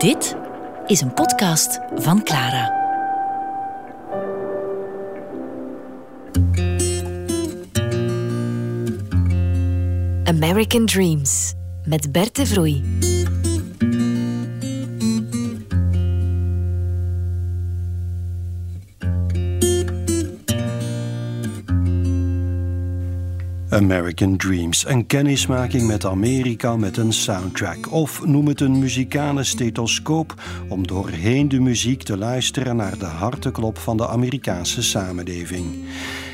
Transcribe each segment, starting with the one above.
Dit is een podcast van Clara. American Dreams met Berte Vroei. American Dreams, een kennismaking met Amerika met een soundtrack. Of noem het een muzikale stethoscoop om doorheen de muziek te luisteren naar de harteklop van de Amerikaanse samenleving.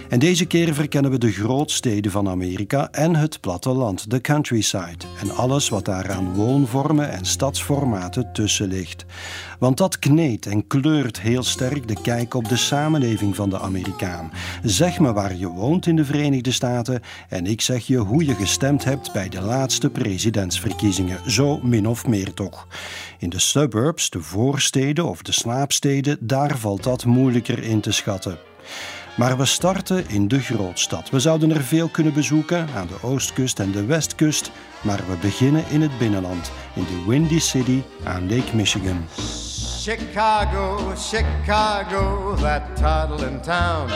En deze keer verkennen we de grootsteden van Amerika en het platteland, de countryside, en alles wat daaraan woonvormen en stadsformaten tussen ligt. Want dat kneedt en kleurt heel sterk de kijk op de samenleving van de Amerikaan. Zeg me waar je woont in de Verenigde Staten en ik zeg je hoe je gestemd hebt bij de laatste presidentsverkiezingen, zo min of meer toch. In de suburbs, de voorsteden of de slaapsteden, daar valt dat moeilijker in te schatten. Maar we starten in de grootstad. We zouden er veel kunnen bezoeken aan de oostkust en de westkust, maar we beginnen in het binnenland, in de Windy City aan Lake Michigan. Chicago, Chicago, that toddling town.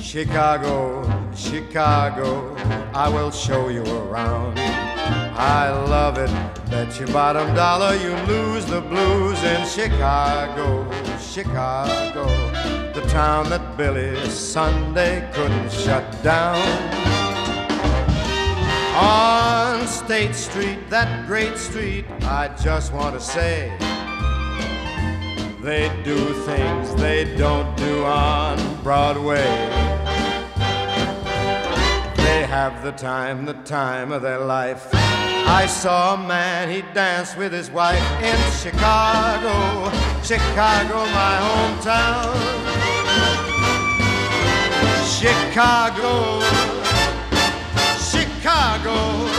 Chicago, Chicago, I will show you around. I love it, bet your bottom dollar you lose the blues in Chicago, Chicago, the town that Billy Sunday couldn't shut down. On State Street, that great street, I just want to say they do things they don't do on Broadway. Have the time, the time of their life. I saw a man, he danced with his wife in Chicago, Chicago, my hometown. Chicago, Chicago,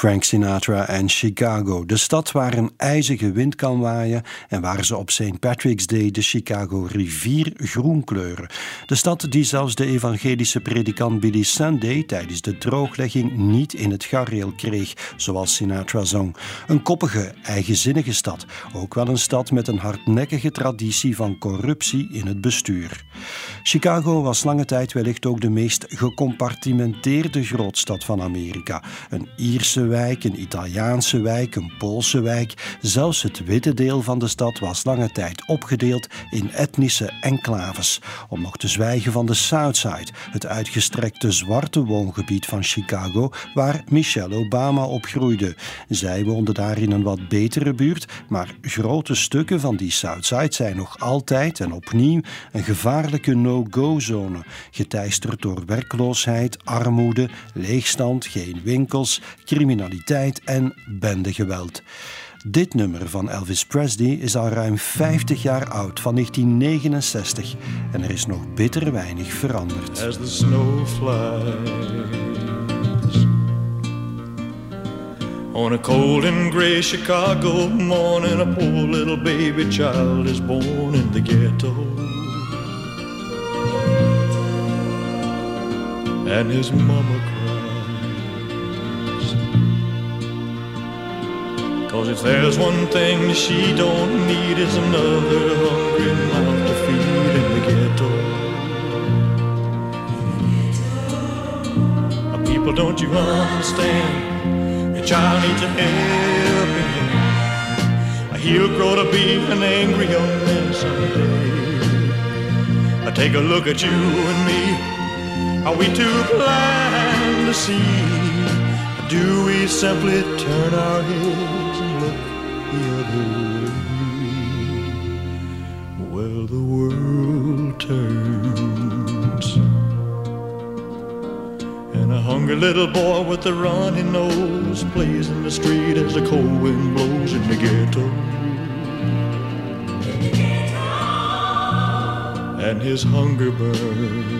Frank Sinatra en Chicago, de stad waar een ijzige wind kan waaien en waar ze op St. Patrick's Day de Chicago rivier groen kleuren. De stad die zelfs de evangelische predikant Billy Sunday tijdens de drooglegging niet in het gareel kreeg, zoals Sinatra zong. Een koppige, eigenzinnige stad, ook wel een stad met een hardnekkige traditie van corruptie in het bestuur. Chicago was lange tijd wellicht ook de meest gecompartimenteerde grootstad van Amerika. Een Ierse wijk, een Italiaanse wijk, een Poolse wijk. Zelfs het witte deel van de stad was lange tijd opgedeeld in etnische enclaves. Om nog te zwijgen van de Southside, het uitgestrekte zwarte woongebied van Chicago, waar Michelle Obama opgroeide. Zij woonde daar in een wat betere buurt, maar grote stukken van die Southside zijn nog altijd en opnieuw een gevaarlijke no-go-zone, geteisterd door werkloosheid, armoede, leegstand, geen winkels, criminaliteit criminaliteit en bendegeweld. Dit nummer van Elvis Presley is al ruim 50 jaar oud, van 1969, en er is nog bitter weinig veranderd. As the snow flies On a cold and gray Chicago morning, a poor little baby child is born in the ghetto. And his mama Cause if there's one thing she don't need is another hungry mouth to feed in the ghetto. People, don't you understand? Your child needs a helping hand. He'll grow to be an angry young man someday. Take a look at you and me. Are we too blind to see? Do we simply turn our heads the other the world turns. And a hungry little boy with a runny nose plays in the street as the cold wind blows in the ghetto. And his hunger burns.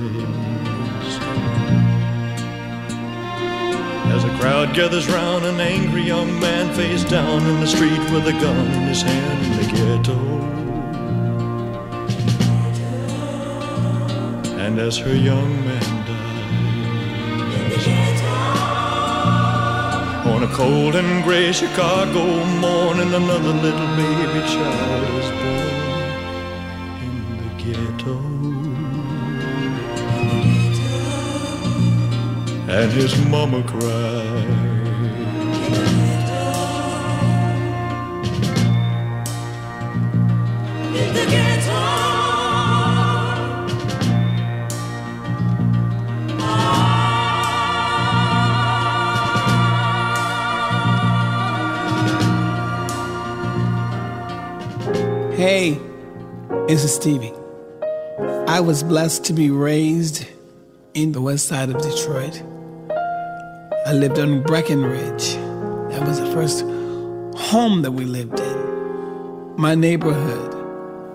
As a crowd gathers round, an angry young man face down in the street with a gun in his hand in the ghetto. And as her young man dies. On a cold and gray Chicago morning, another little baby child is born in the ghetto. And his mama cried. Hey, this is Stevie. I was blessed to be raised in the west side of Detroit. I lived on Breckenridge. That was the first home that we lived in. My neighborhood,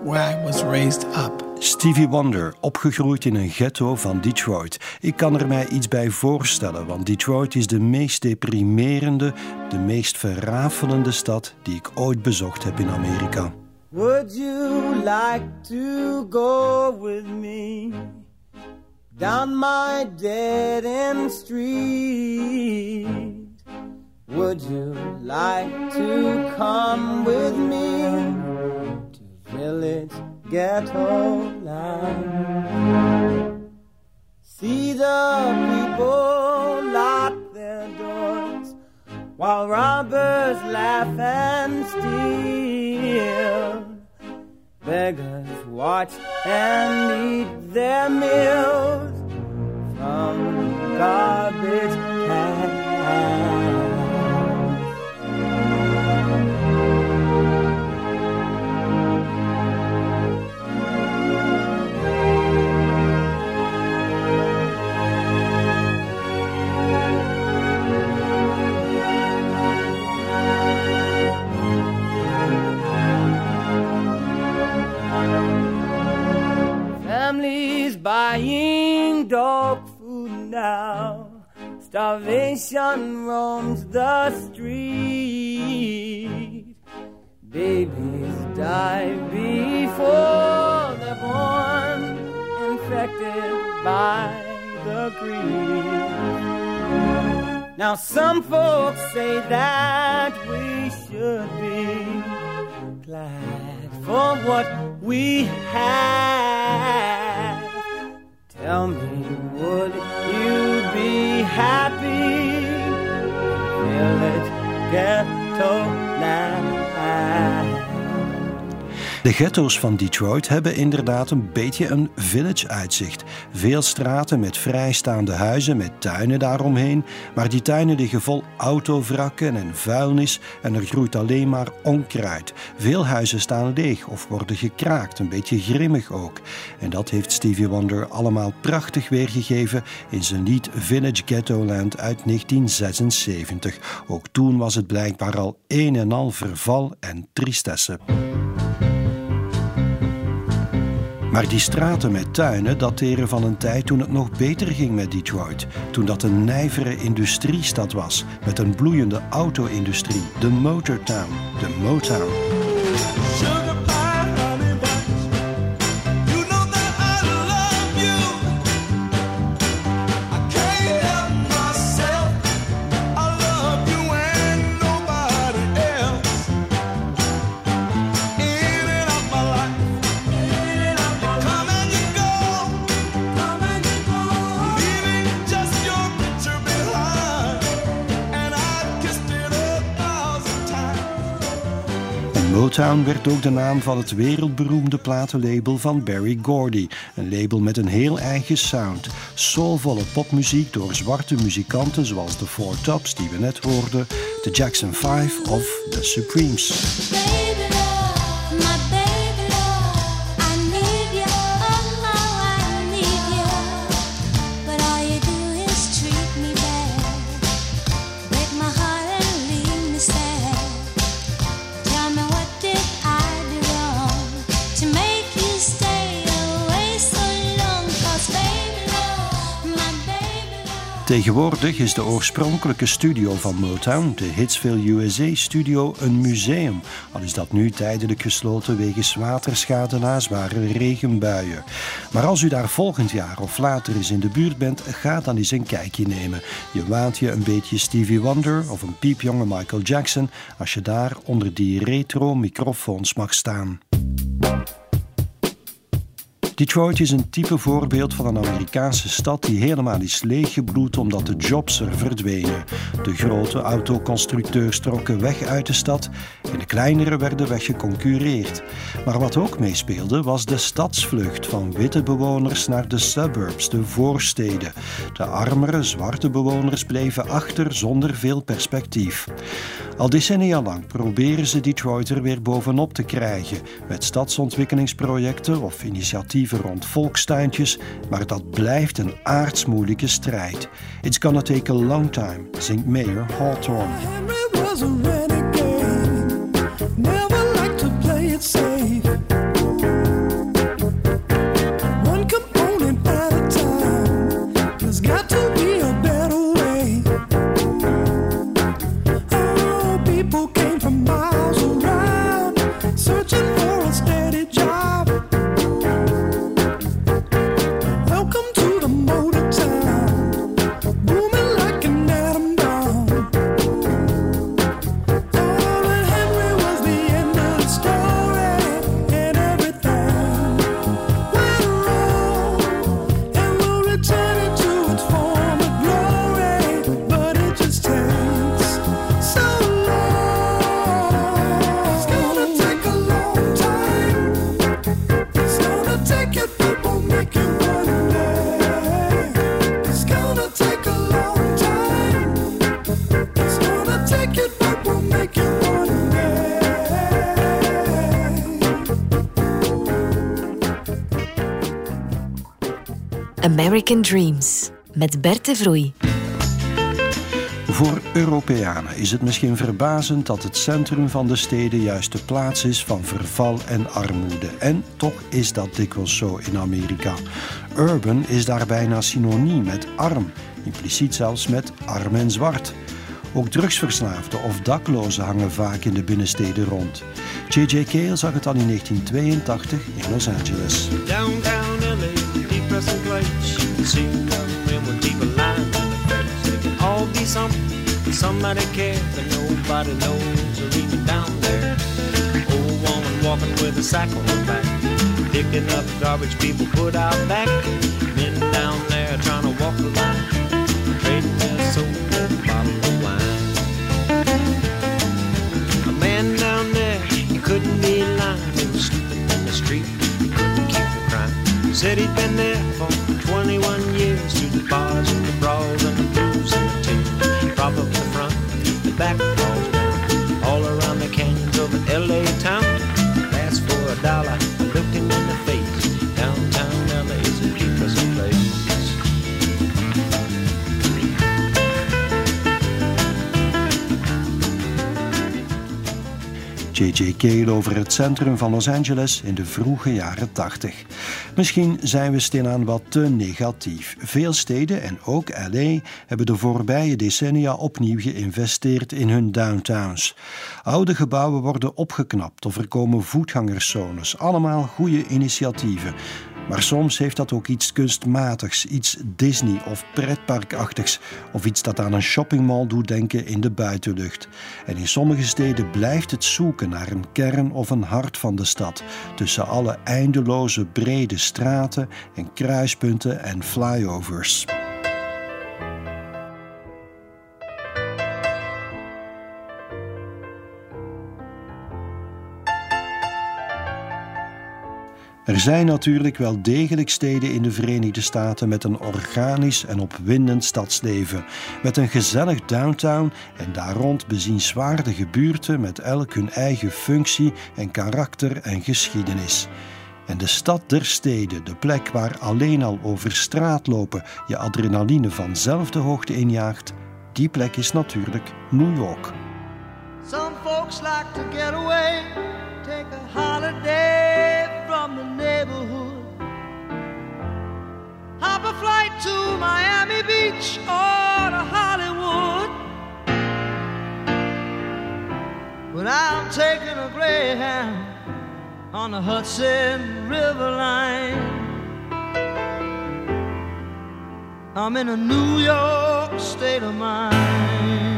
where I was raised up. Stevie Wonder, opgegroeid in een ghetto van Detroit. Ik kan er mij iets bij voorstellen, want Detroit is de meest deprimerende, de meest verrafelende stad die ik ooit bezocht heb in Amerika. Would you like to go with me down my dead end street? Would you like to come with me to village ghetto land? See the people lock their doors while robbers laugh and steal. Beggars watch and eat their meals from garbage cans. Dog food now. Starvation roams the street. Babies die before they're born, infected by the greed. Now, some folks say that we should be glad for what we have. Tell me, would you be happy? Village ghetto land. De ghetto's van Detroit hebben inderdaad een beetje een village-uitzicht. Veel straten met vrijstaande huizen met tuinen daaromheen, maar die tuinen liggen vol autovrakken en vuilnis en er groeit alleen maar onkruid. Veel huizen staan leeg of worden gekraakt, een beetje grimmig ook. En dat heeft Stevie Wonder allemaal prachtig weergegeven in zijn lied Village Ghetto Land uit 1976. Ook toen was het blijkbaar al een en al verval en tristesse. Maar die straten met tuinen dateren van een tijd toen het nog beter ging met Detroit. Toen dat een nijvere industriestad was met een bloeiende auto-industrie, de Motortown, de Motown. Motown werd ook de naam van het wereldberoemde platenlabel van Barry Gordy. Een label met een heel eigen sound. Soulvolle popmuziek door zwarte muzikanten zoals de Four Tops die we net hoorden, de Jackson 5 of de Supremes. Tegenwoordig is de oorspronkelijke studio van Motown, de Hitsville USA Studio, een museum. Al is dat nu tijdelijk gesloten wegens waterschade na zware regenbuien. Maar als u daar volgend jaar of later eens in de buurt bent, ga dan eens een kijkje nemen. Je waant je een beetje Stevie Wonder of een piepjonge Michael Jackson als je daar onder die retro microfoons mag staan. Detroit is een type voorbeeld van een Amerikaanse stad die helemaal is leeggebloed omdat de jobs er verdwenen. De grote autoconstructeurs trokken weg uit de stad en de kleinere werden weggeconcureerd. Maar wat ook meespeelde was de stadsvlucht van witte bewoners naar de suburbs, de voorsteden. De armere zwarte bewoners bleven achter zonder veel perspectief. Al decennia lang proberen ze Detroit er weer bovenop te krijgen met stadsontwikkelingsprojecten of initiatieven rond volkstuintjes, maar dat blijft een aardsmoeilijke strijd. It's gonna take a long time, zingt Mayor Hawthorne. American Dreams met Bert de Vroei. Voor Europeanen is het misschien verbazend dat het centrum van de steden juist de plaats is van verval en armoede. En toch is dat dikwijls zo in Amerika. Urban is daar bijna synoniem met arm, impliciet zelfs met arm en zwart. Ook drugsverslaafden of daklozen hangen vaak in de binnensteden rond. J.J. Cale zag het al in 1982 in Los Angeles. Downtown LA, depressing place. You can see young men with people lying in the face. They can all be something, somebody cares, but nobody knows or even down there. Old woman walking with a sack on her back, picking up garbage people put out back. Men down there trying to walk the line, trading their soul for a bottle of wine. A man down there, he couldn't be lying. He was sleeping in the street. He couldn't keep from crying. Said he'd been there J.J. Over het centrum van Los Angeles in de vroege jaren 80. Misschien zijn we stilaan wat te negatief. Veel steden en ook LA hebben de voorbije decennia opnieuw geïnvesteerd in hun downtowns. Oude gebouwen worden opgeknapt of er komen voetgangerszones. Allemaal goede initiatieven. Maar soms heeft dat ook iets kunstmatigs, iets Disney of pretparkachtigs of iets dat aan een shoppingmall doet denken in de buitenlucht. En in sommige steden blijft het zoeken naar een kern of een hart van de stad, tussen alle eindeloze brede straten en kruispunten en flyovers. Er zijn natuurlijk wel degelijk steden in de Verenigde Staten met een organisch en opwindend stadsleven, met een gezellig downtown en daar rond bezienswaardige buurten met elk hun eigen functie en karakter en geschiedenis. En de stad der steden, de plek waar alleen al over straat lopen je adrenaline vanzelf de hoogte injaagt, die plek is natuurlijk New York. Some folks like to get away, take a holiday from the neighborhood. Hop a flight to Miami Beach or to Hollywood. But I'm taking a Greyhound on the Hudson River line. I'm in a New York state of mind.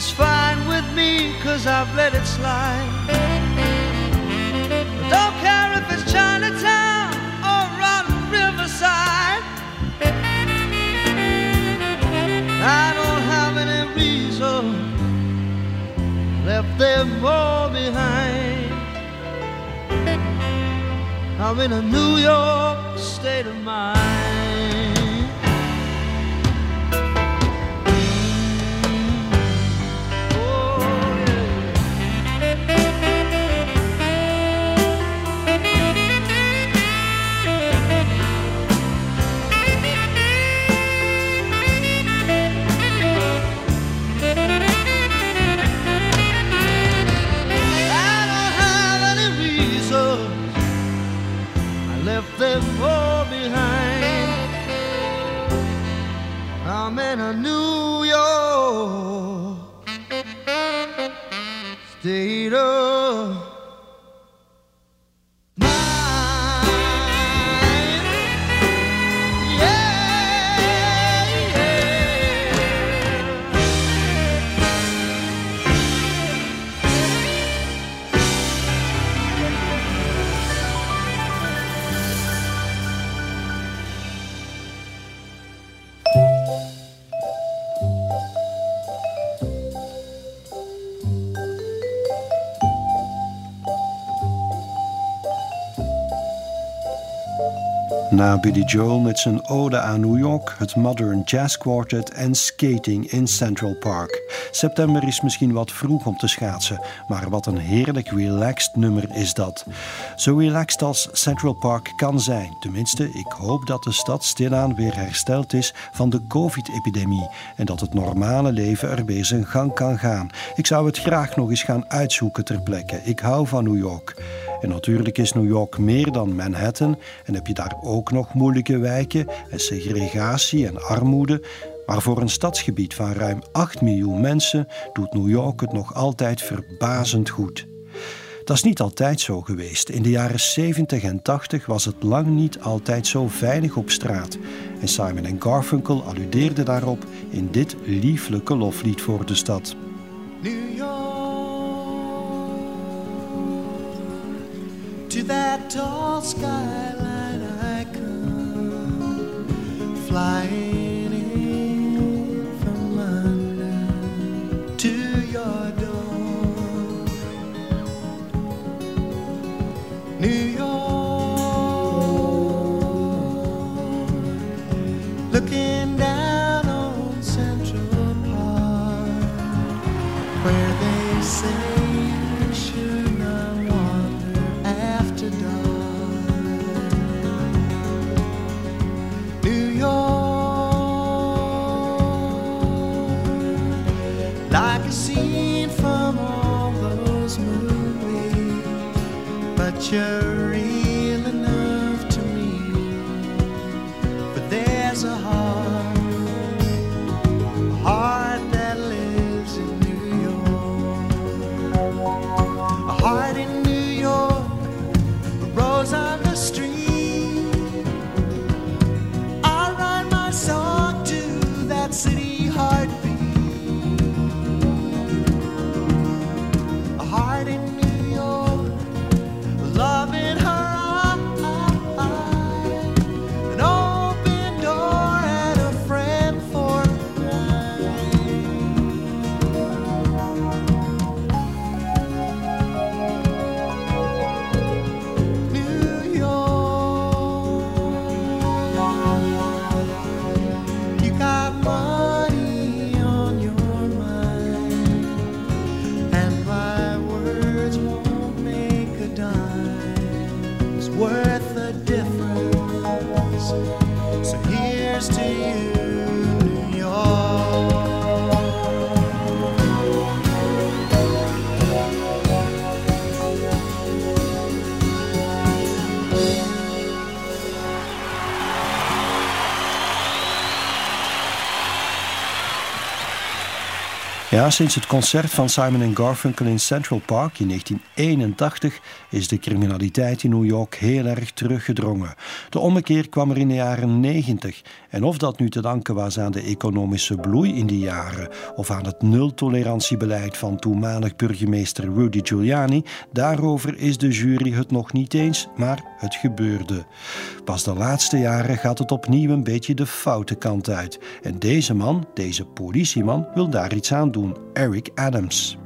It's fine with me, cause I've let it slide. I don't care if it's Chinatown or around Riverside. I don't have any reason left them all behind. I'm in a New York state of mind. and a new Billy Joel met zijn ode aan New York, het Modern Jazz Quartet en skating in Central Park. September is misschien wat vroeg om te schaatsen, maar wat een heerlijk relaxed nummer is dat. Zo relaxed als Central Park kan zijn. Tenminste, ik hoop dat de stad stilaan weer hersteld is van de COVID-epidemie en dat het normale leven er weer zijn gang kan gaan. Ik zou het graag nog eens gaan uitzoeken ter plekke. Ik hou van New York. En natuurlijk is New York meer dan Manhattan en heb je daar ook nog moeilijke wijken en segregatie en armoede. Maar voor een stadsgebied van ruim 8 miljoen mensen doet New York het nog altijd verbazend goed. Dat is niet altijd zo geweest. In de jaren 70 en 80 was het lang niet altijd zo veilig op straat. En Simon Garfunkel alludeerden daarop in dit lieflijke loflied voor de stad. Tall skyline I come flying Ja, sinds het concert van Simon Garfunkel in Central Park in 1981 is de criminaliteit in New York heel erg teruggedrongen. De ommekeer kwam er in de jaren 90. En of dat nu te danken was aan de economische bloei in die jaren of aan het nultolerantiebeleid van toenmalig burgemeester Rudy Giuliani, daarover is de jury het nog niet eens, maar het gebeurde. Pas de laatste jaren gaat het opnieuw een beetje de foute kant uit. En deze man, deze politieman, wil daar iets aan doen. Eric Adams.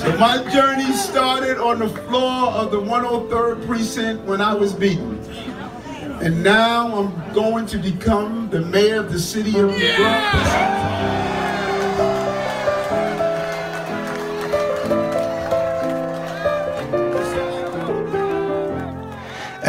So my journey started on the floor of the 103rd precinct when I was beaten. And now I'm going to become the mayor of the city of New York.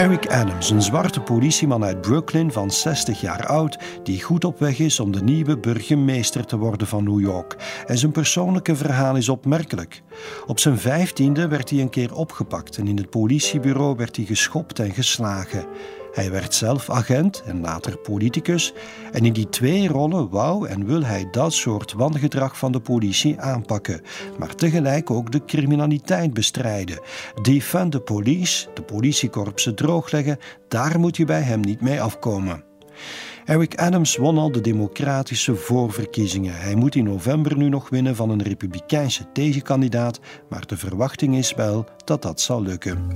Eric Adams, een zwarte politieman uit Brooklyn van 60 jaar oud, die goed op weg is om de nieuwe burgemeester te worden van New York. En zijn persoonlijke verhaal is opmerkelijk. Op zijn vijftiende werd hij een keer opgepakt en in het politiebureau werd hij geschopt en geslagen. Hij werd zelf agent en later politicus. En in die twee rollen wou en wil hij dat soort wangedrag van de politie aanpakken. Maar tegelijk ook de criminaliteit bestrijden. Defund the police, de politiekorpsen droogleggen, daar moet je bij hem niet mee afkomen. Eric Adams won al de democratische voorverkiezingen. Hij moet in november nu nog winnen van een republikeinse tegenkandidaat, maar de verwachting is wel dat dat zal lukken.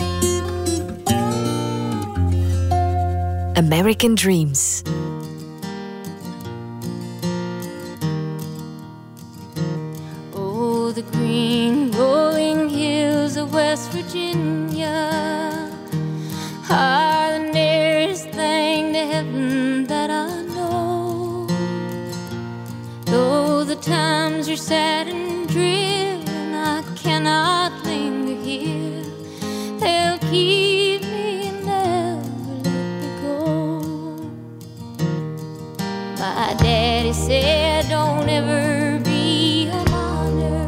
American Dreams. Oh, the green rolling hills of West Virginia are the nearest thing to heaven that I know. Though the times are sad and drear, and I cannot linger here, they'll keep daddy said, Don't ever be a miner,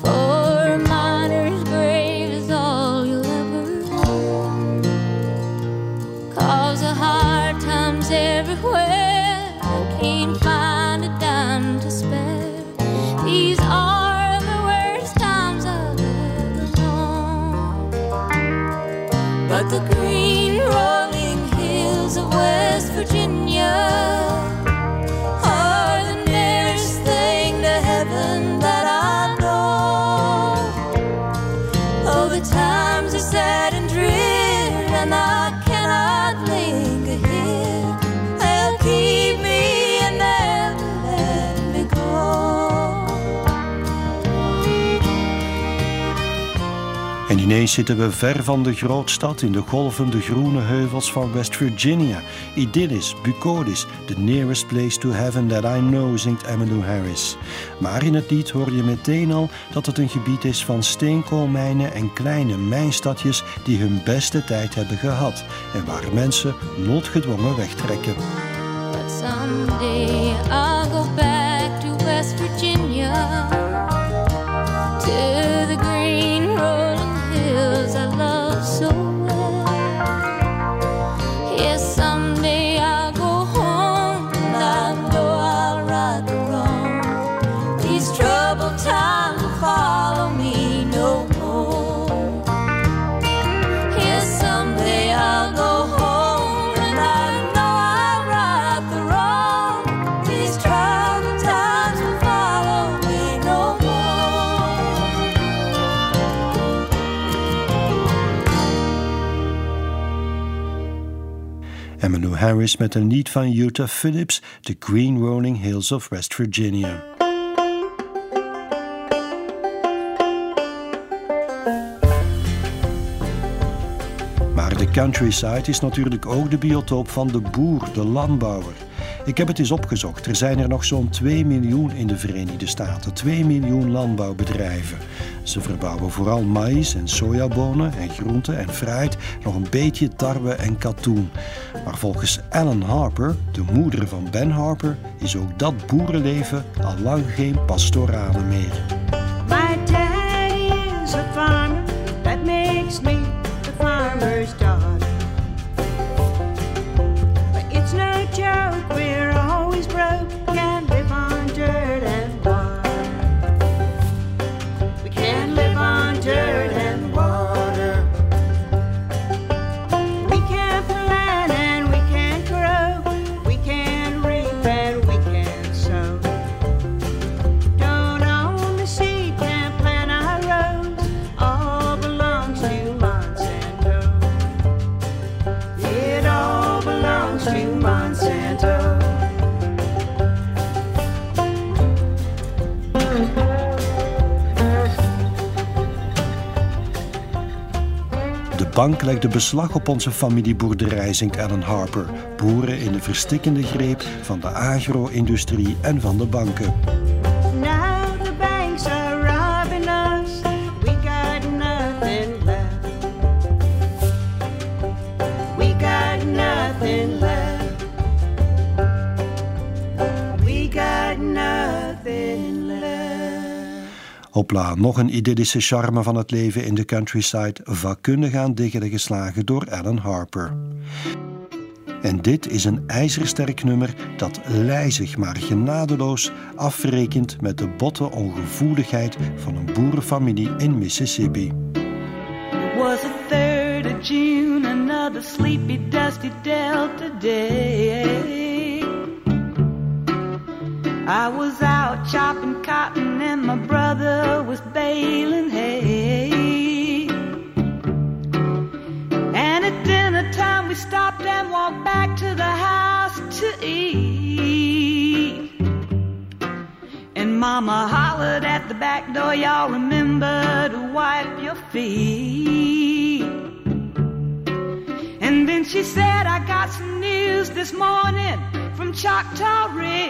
for a miner's grave is all you'll ever know. Cause the hard times everywhere, I can't find a dime to spare. These are Zitten we ver van de grootstad in de golvende groene heuvels van West Virginia. Idyllisch, bucolisch, the nearest place to heaven that I know, zingt Emmylou Harris. Maar in het lied hoor je meteen al dat het een gebied is van steenkoolmijnen en kleine mijnstadjes die hun beste tijd hebben gehad en waar mensen noodgedwongen wegtrekken. Harris met een lied van Utah Phillips, The Green Rolling Hills of West Virginia. Maar de countryside is natuurlijk ook de biotoop van de boer, de landbouwer. Ik heb het eens opgezocht. Er zijn er nog zo'n 2 miljoen in de Verenigde Staten. 2 miljoen landbouwbedrijven. Ze verbouwen vooral maïs en sojabonen en groenten en fruit, nog een beetje tarwe en katoen. Maar volgens Ellen Harper, de moeder van Ben Harper, is ook dat boerenleven al lang geen pastorale meer. My daddy is a farmer, that makes me the farmer's daughter. Bank legde beslag op onze familieboerderij, zingt Alan Harper. Boeren in de verstikkende greep van de agro-industrie en van de banken. Hopla, nog een idyllische charme van het leven in de countryside, vakkundig aan diggelen geslagen door Alan Harper. En dit is een ijzersterk nummer dat lijzig maar genadeloos afrekent met de botte ongevoeligheid van een boerenfamilie in Mississippi. It was the 3rd of June, another sleepy, dusty Delta day. I was out chopping cotton and my brother was baling hay. And at dinner time we stopped and walked back to the house to eat. And mama hollered at the back door, y'all remember to wipe your feet. And then she said, I got some news this morning from Choctaw Ridge.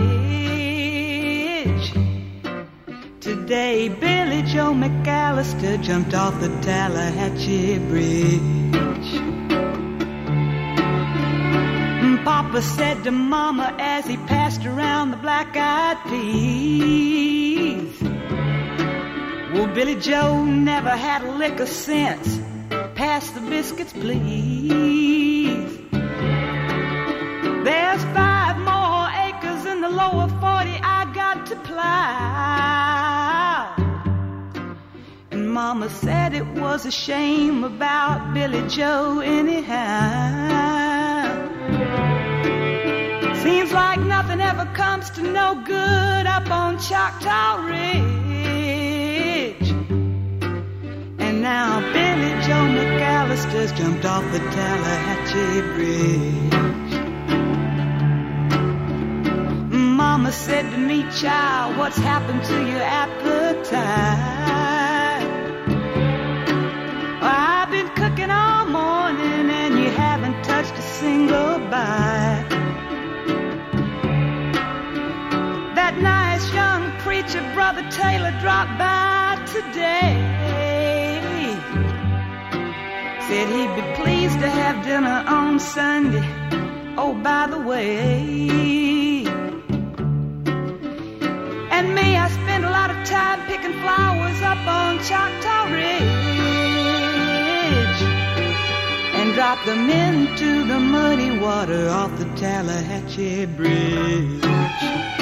Today, Billy Joe McAllister jumped off the Tallahatchie Bridge. Papa said to Mama as he passed around the black eyed peas. Well, Billy Joe never had a lick of sense. Pass the biscuits, please. There's five lower 40 I got to plow. And Mama said it was a shame about Billy Joe, anyhow. Seems like nothing ever comes to no good up on Choctaw Ridge. And now Billy Joe McAllister's jumped off the Tallahatchie Bridge. Mama said to me, child, what's happened to your appetite? I've been cooking all morning and you haven't touched a single bite. That nice young preacher, Brother Taylor, dropped by today. Said he'd be pleased to have dinner on Sunday. Oh, by the way. Time picking flowers up on Choctaw Ridge and drop them into the muddy water off the Tallahatchie Bridge.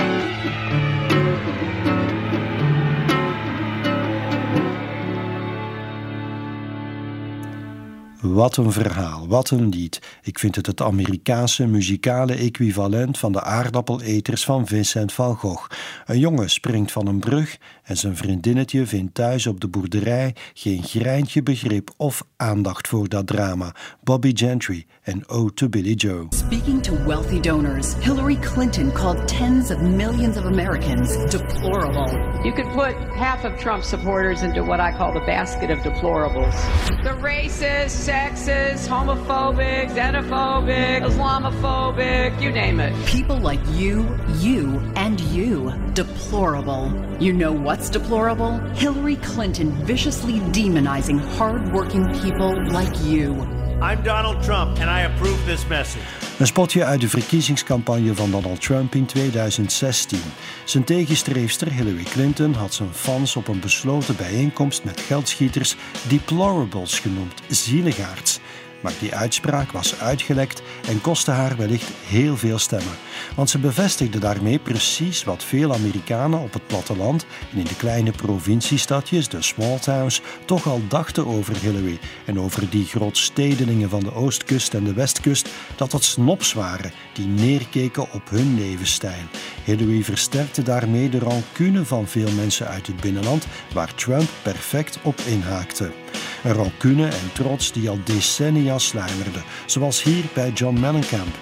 Wat een verhaal, wat een lied. Ik vind het het Amerikaanse muzikale equivalent van de aardappeleters van Vincent van Gogh. Een jongen springt van een brug en zijn vriendinnetje vindt thuis op de boerderij geen greintje begrip of aandacht voor dat drama. Bobby Gentry en Ode to Billy Joe. Speaking to wealthy donors, Hillary Clinton called tens of millions of Americans deplorable. You could put half of Trump supporters into what I call the basket of deplorables. The racist, sexist, homophobic, xenophobic, Islamophobic, you name it. People like you, you, and you. Deplorable. You know what's deplorable? Hillary Clinton viciously demonizing hardworking people like you. I'm Donald Trump and I approve this message. Een spotje uit de verkiezingscampagne van Donald Trump in 2016. Zijn tegenstreefster Hillary Clinton had zijn fans op een besloten bijeenkomst met geldschieters deplorables genoemd, zieligaards. Maar die uitspraak was uitgelekt en kostte haar wellicht heel veel stemmen. Want ze bevestigde daarmee precies wat veel Amerikanen op het platteland en in de kleine provinciestadjes, de small towns, toch al dachten over Hillary en over die grootstedelingen van de oostkust en de westkust, dat het snobs waren die neerkeken op hun levensstijl. Hillary versterkte daarmee de rancune van veel mensen uit het binnenland, waar Trump perfect op inhaakte. Een rancune en trots die al decennia sluimerde, zoals hier bij John Mellencamp.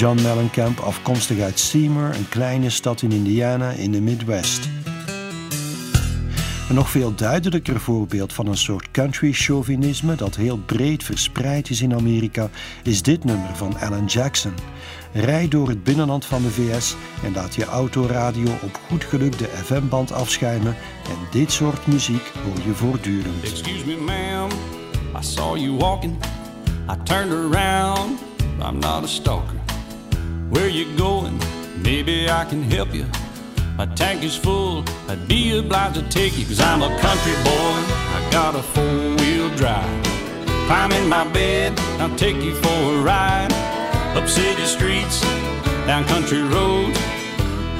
John Mellencamp, afkomstig uit Seymour, een kleine stad in Indiana in de Midwest. Een nog veel duidelijker voorbeeld van een soort country chauvinisme dat heel breed verspreid is in Amerika is dit nummer van Alan Jackson. Rij door het binnenland van de VS en laat je autoradio op goed geluk de FM-band afschuimen en dit soort muziek hoor je voortdurend. Excuse me, ma'am. I saw you walking. I turned around. I'm not a stalker. Where you going? Maybe I can help you. My tank is full. I'd be obliged to take you, cause I'm a country boy. I got a four wheel drive. Climb in my bed. I'll take you for a ride. Up city streets, down country roads.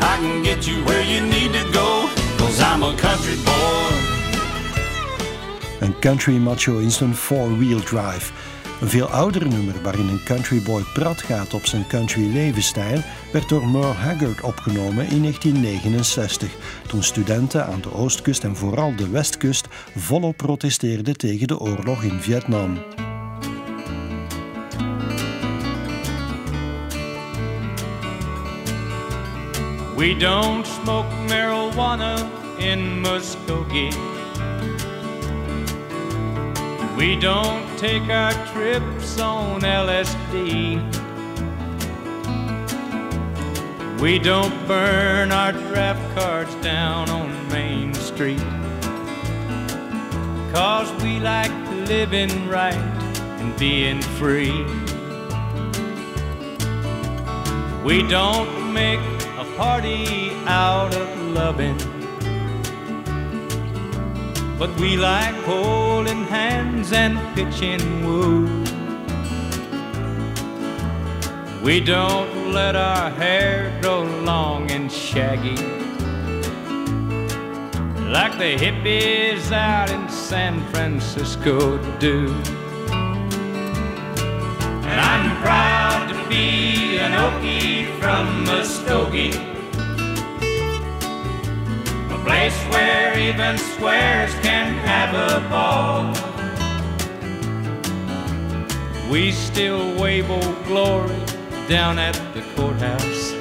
I can get you where you need to go, cause I'm a country boy. Een country macho in zijn four-wheel drive. Een veel ouder nummer waarin een countryboy prat gaat op zijn country levensstijl werd door Merle Haggard opgenomen in 1969, toen studenten aan de oostkust en vooral de westkust volop protesteerden tegen de oorlog in Vietnam. We don't smoke marijuana in Muskogee. We don't take our trips on LSD. We don't burn our draft cards down on Main Street. Cause we like living right and being free. We don't make a party out of loving. But we like holding hands and pitching woo. We don't let our hair grow long and shaggy. Like the hippies out in San Francisco do. And I'm proud to be an Okie from Muskogee. A place where even squares can have a ball. We still wave old glory down at the courthouse.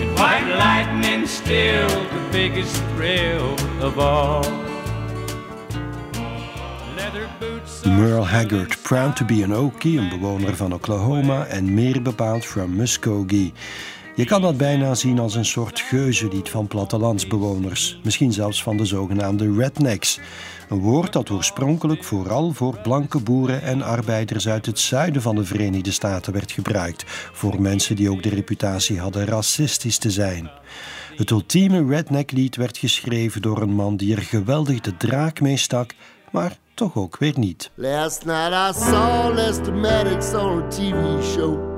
And white lightning still the biggest thrill of all. Merle Haggard, proud to be an Okie, een bewoner van Oklahoma en meer bepaald from Muskogee. Je kan dat bijna zien als een soort geuzenlied van plattelandsbewoners, misschien zelfs van de zogenaamde rednecks. Een woord dat oorspronkelijk vooral voor blanke boeren en arbeiders uit het zuiden van de Verenigde Staten werd gebruikt, voor mensen die ook de reputatie hadden racistisch te zijn. Het ultieme redneck-lied werd geschreven door een man die er geweldig de draak mee stak, maar toch ook weer niet. Last night I saw on TV show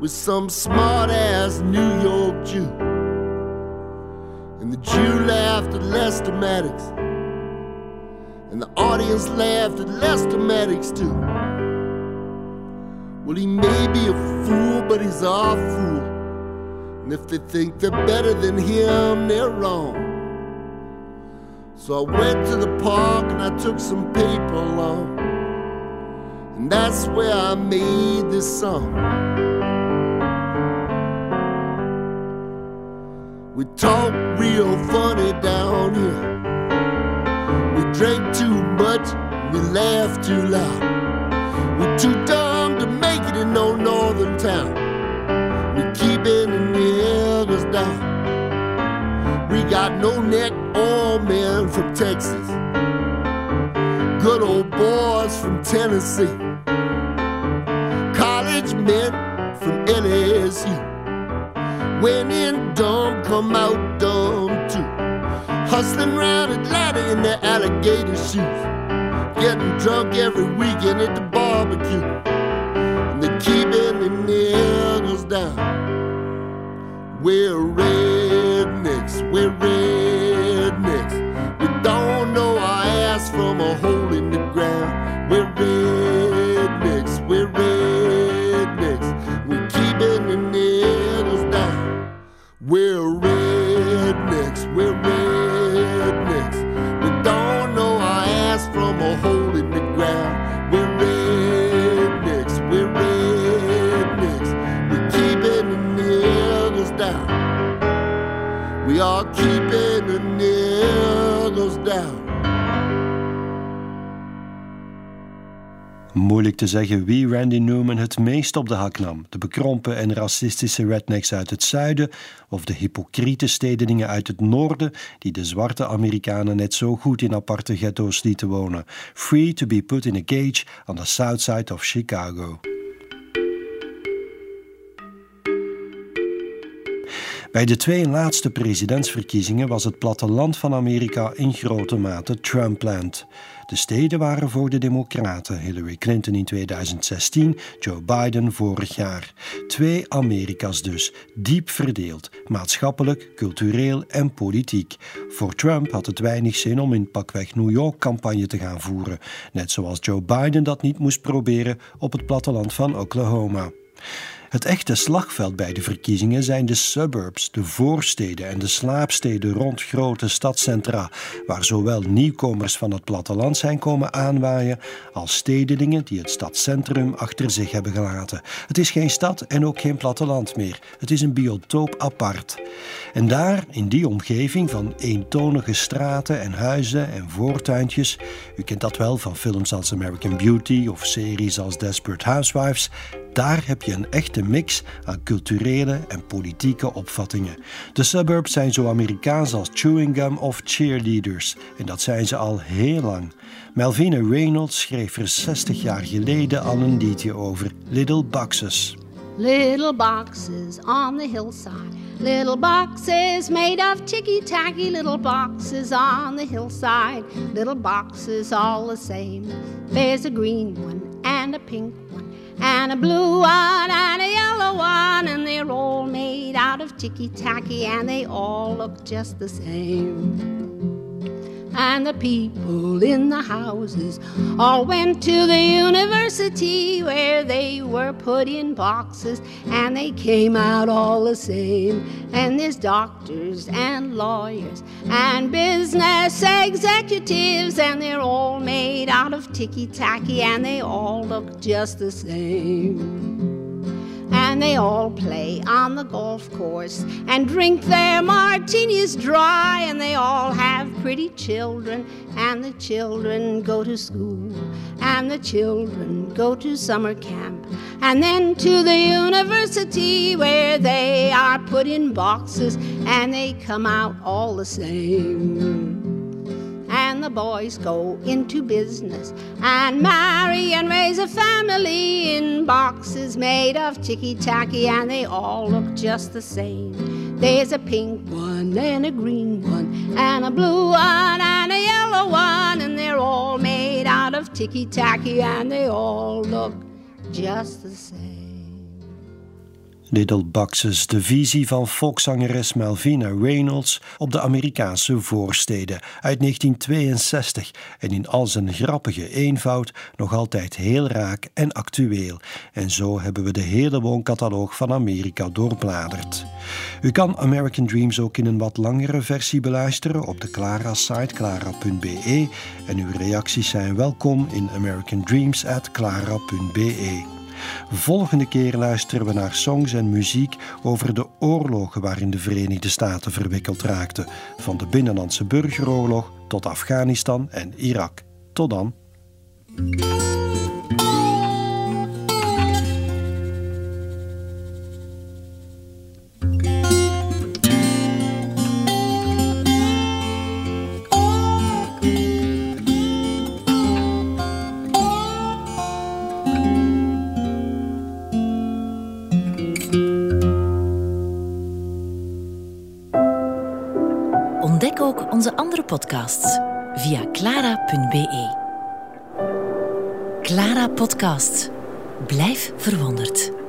with some smart ass New York Jew. And the Jew laughed at Lester Maddox. And the audience laughed at Lester Maddox too. Well, he may be a fool, but he's our fool. And if they think they're better than him, they're wrong. So I went to the park and I took some paper along. And that's where I made this song. We talk real funny down here. We drink too much, we laugh too loud. We're too dumb to make it in no northern town. We keeping the niggas down. We got no neck or men from Texas. Good old boys from Tennessee. College men from LSU. When in dumb, come out dumb too. Hustling round Atlanta in the alligator shoes. Getting drunk every weekend at the barbecue. And they keeping the niggas down. We're rednecks, we're rednecks. We don't know our ass from a hole in the ground. We're rednecks, we're rednecks. We're Moeilijk te zeggen wie Randy Newman het meest op de hak nam. De bekrompen en racistische rednecks uit het zuiden of de hypocriete stedelingen uit het noorden die de zwarte Amerikanen net zo goed in aparte ghetto's lieten wonen. Free to be put in a cage on the south side of Chicago. Bij de twee laatste presidentsverkiezingen was het platteland van Amerika in grote mate Trumpland. De steden waren voor de Democraten, Hillary Clinton in 2016, Joe Biden vorig jaar. Twee Amerika's dus, diep verdeeld, maatschappelijk, cultureel en politiek. Voor Trump had het weinig zin om in pakweg New York campagne te gaan voeren, net zoals Joe Biden dat niet moest proberen op het platteland van Oklahoma. Het echte slagveld bij de verkiezingen zijn de suburbs, de voorsteden en de slaapsteden rond grote stadcentra, waar zowel nieuwkomers van het platteland zijn komen aanwaaien, als stedelingen die het stadscentrum achter zich hebben gelaten. Het is geen stad en ook geen platteland meer. Het is een biotoop apart. En daar, in die omgeving van eentonige straten en huizen en voortuintjes, u kent dat wel van films als American Beauty of series als Desperate Housewives, daar heb je een echte mix aan culturele en politieke opvattingen. De suburbs zijn zo Amerikaans als chewing gum of cheerleaders. En dat zijn ze al heel lang. Melvina Reynolds schreef er 60 jaar geleden al een liedje over Little Boxes. Little boxes on the hillside. Little boxes made of ticky tacky. Little boxes on the hillside. Little boxes all the same. There's a green one and a pink one. And a blue one and a yellow one. And they're all made out of ticky tacky. And they all look just the same. And the people in the houses all went to the university where they were put in boxes and they came out all the same. And there's doctors and lawyers and business executives, and they're all made out of ticky tacky and they all look just the same and they all play on the golf course and drink their martinis dry and they all have pretty children and the children go to school and the children go to summer camp and then to the university where they are put in boxes and they come out all the same the boys go into business and marry and raise a family in boxes made of ticky tacky, and they all look just the same. There's a pink one and a green one, and a blue one and a yellow one, and they're all made out of ticky tacky, and they all look just the same. Little Boxes, de visie van volkszangeres Melvina Reynolds op de Amerikaanse voorsteden uit 1962 en in al zijn grappige eenvoud nog altijd heel raak en actueel. En zo hebben we de hele wooncataloog van Amerika doorbladerd. U kan American Dreams ook in een wat langere versie beluisteren op de Clara-site clara.be en uw reacties zijn welkom in americandreams@clara.be. Volgende keer luisteren we naar songs en muziek over de oorlogen waarin de Verenigde Staten verwikkeld raakten, van de Binnenlandse Burgeroorlog tot Afghanistan en Irak. Tot dan. Blijf verwonderd.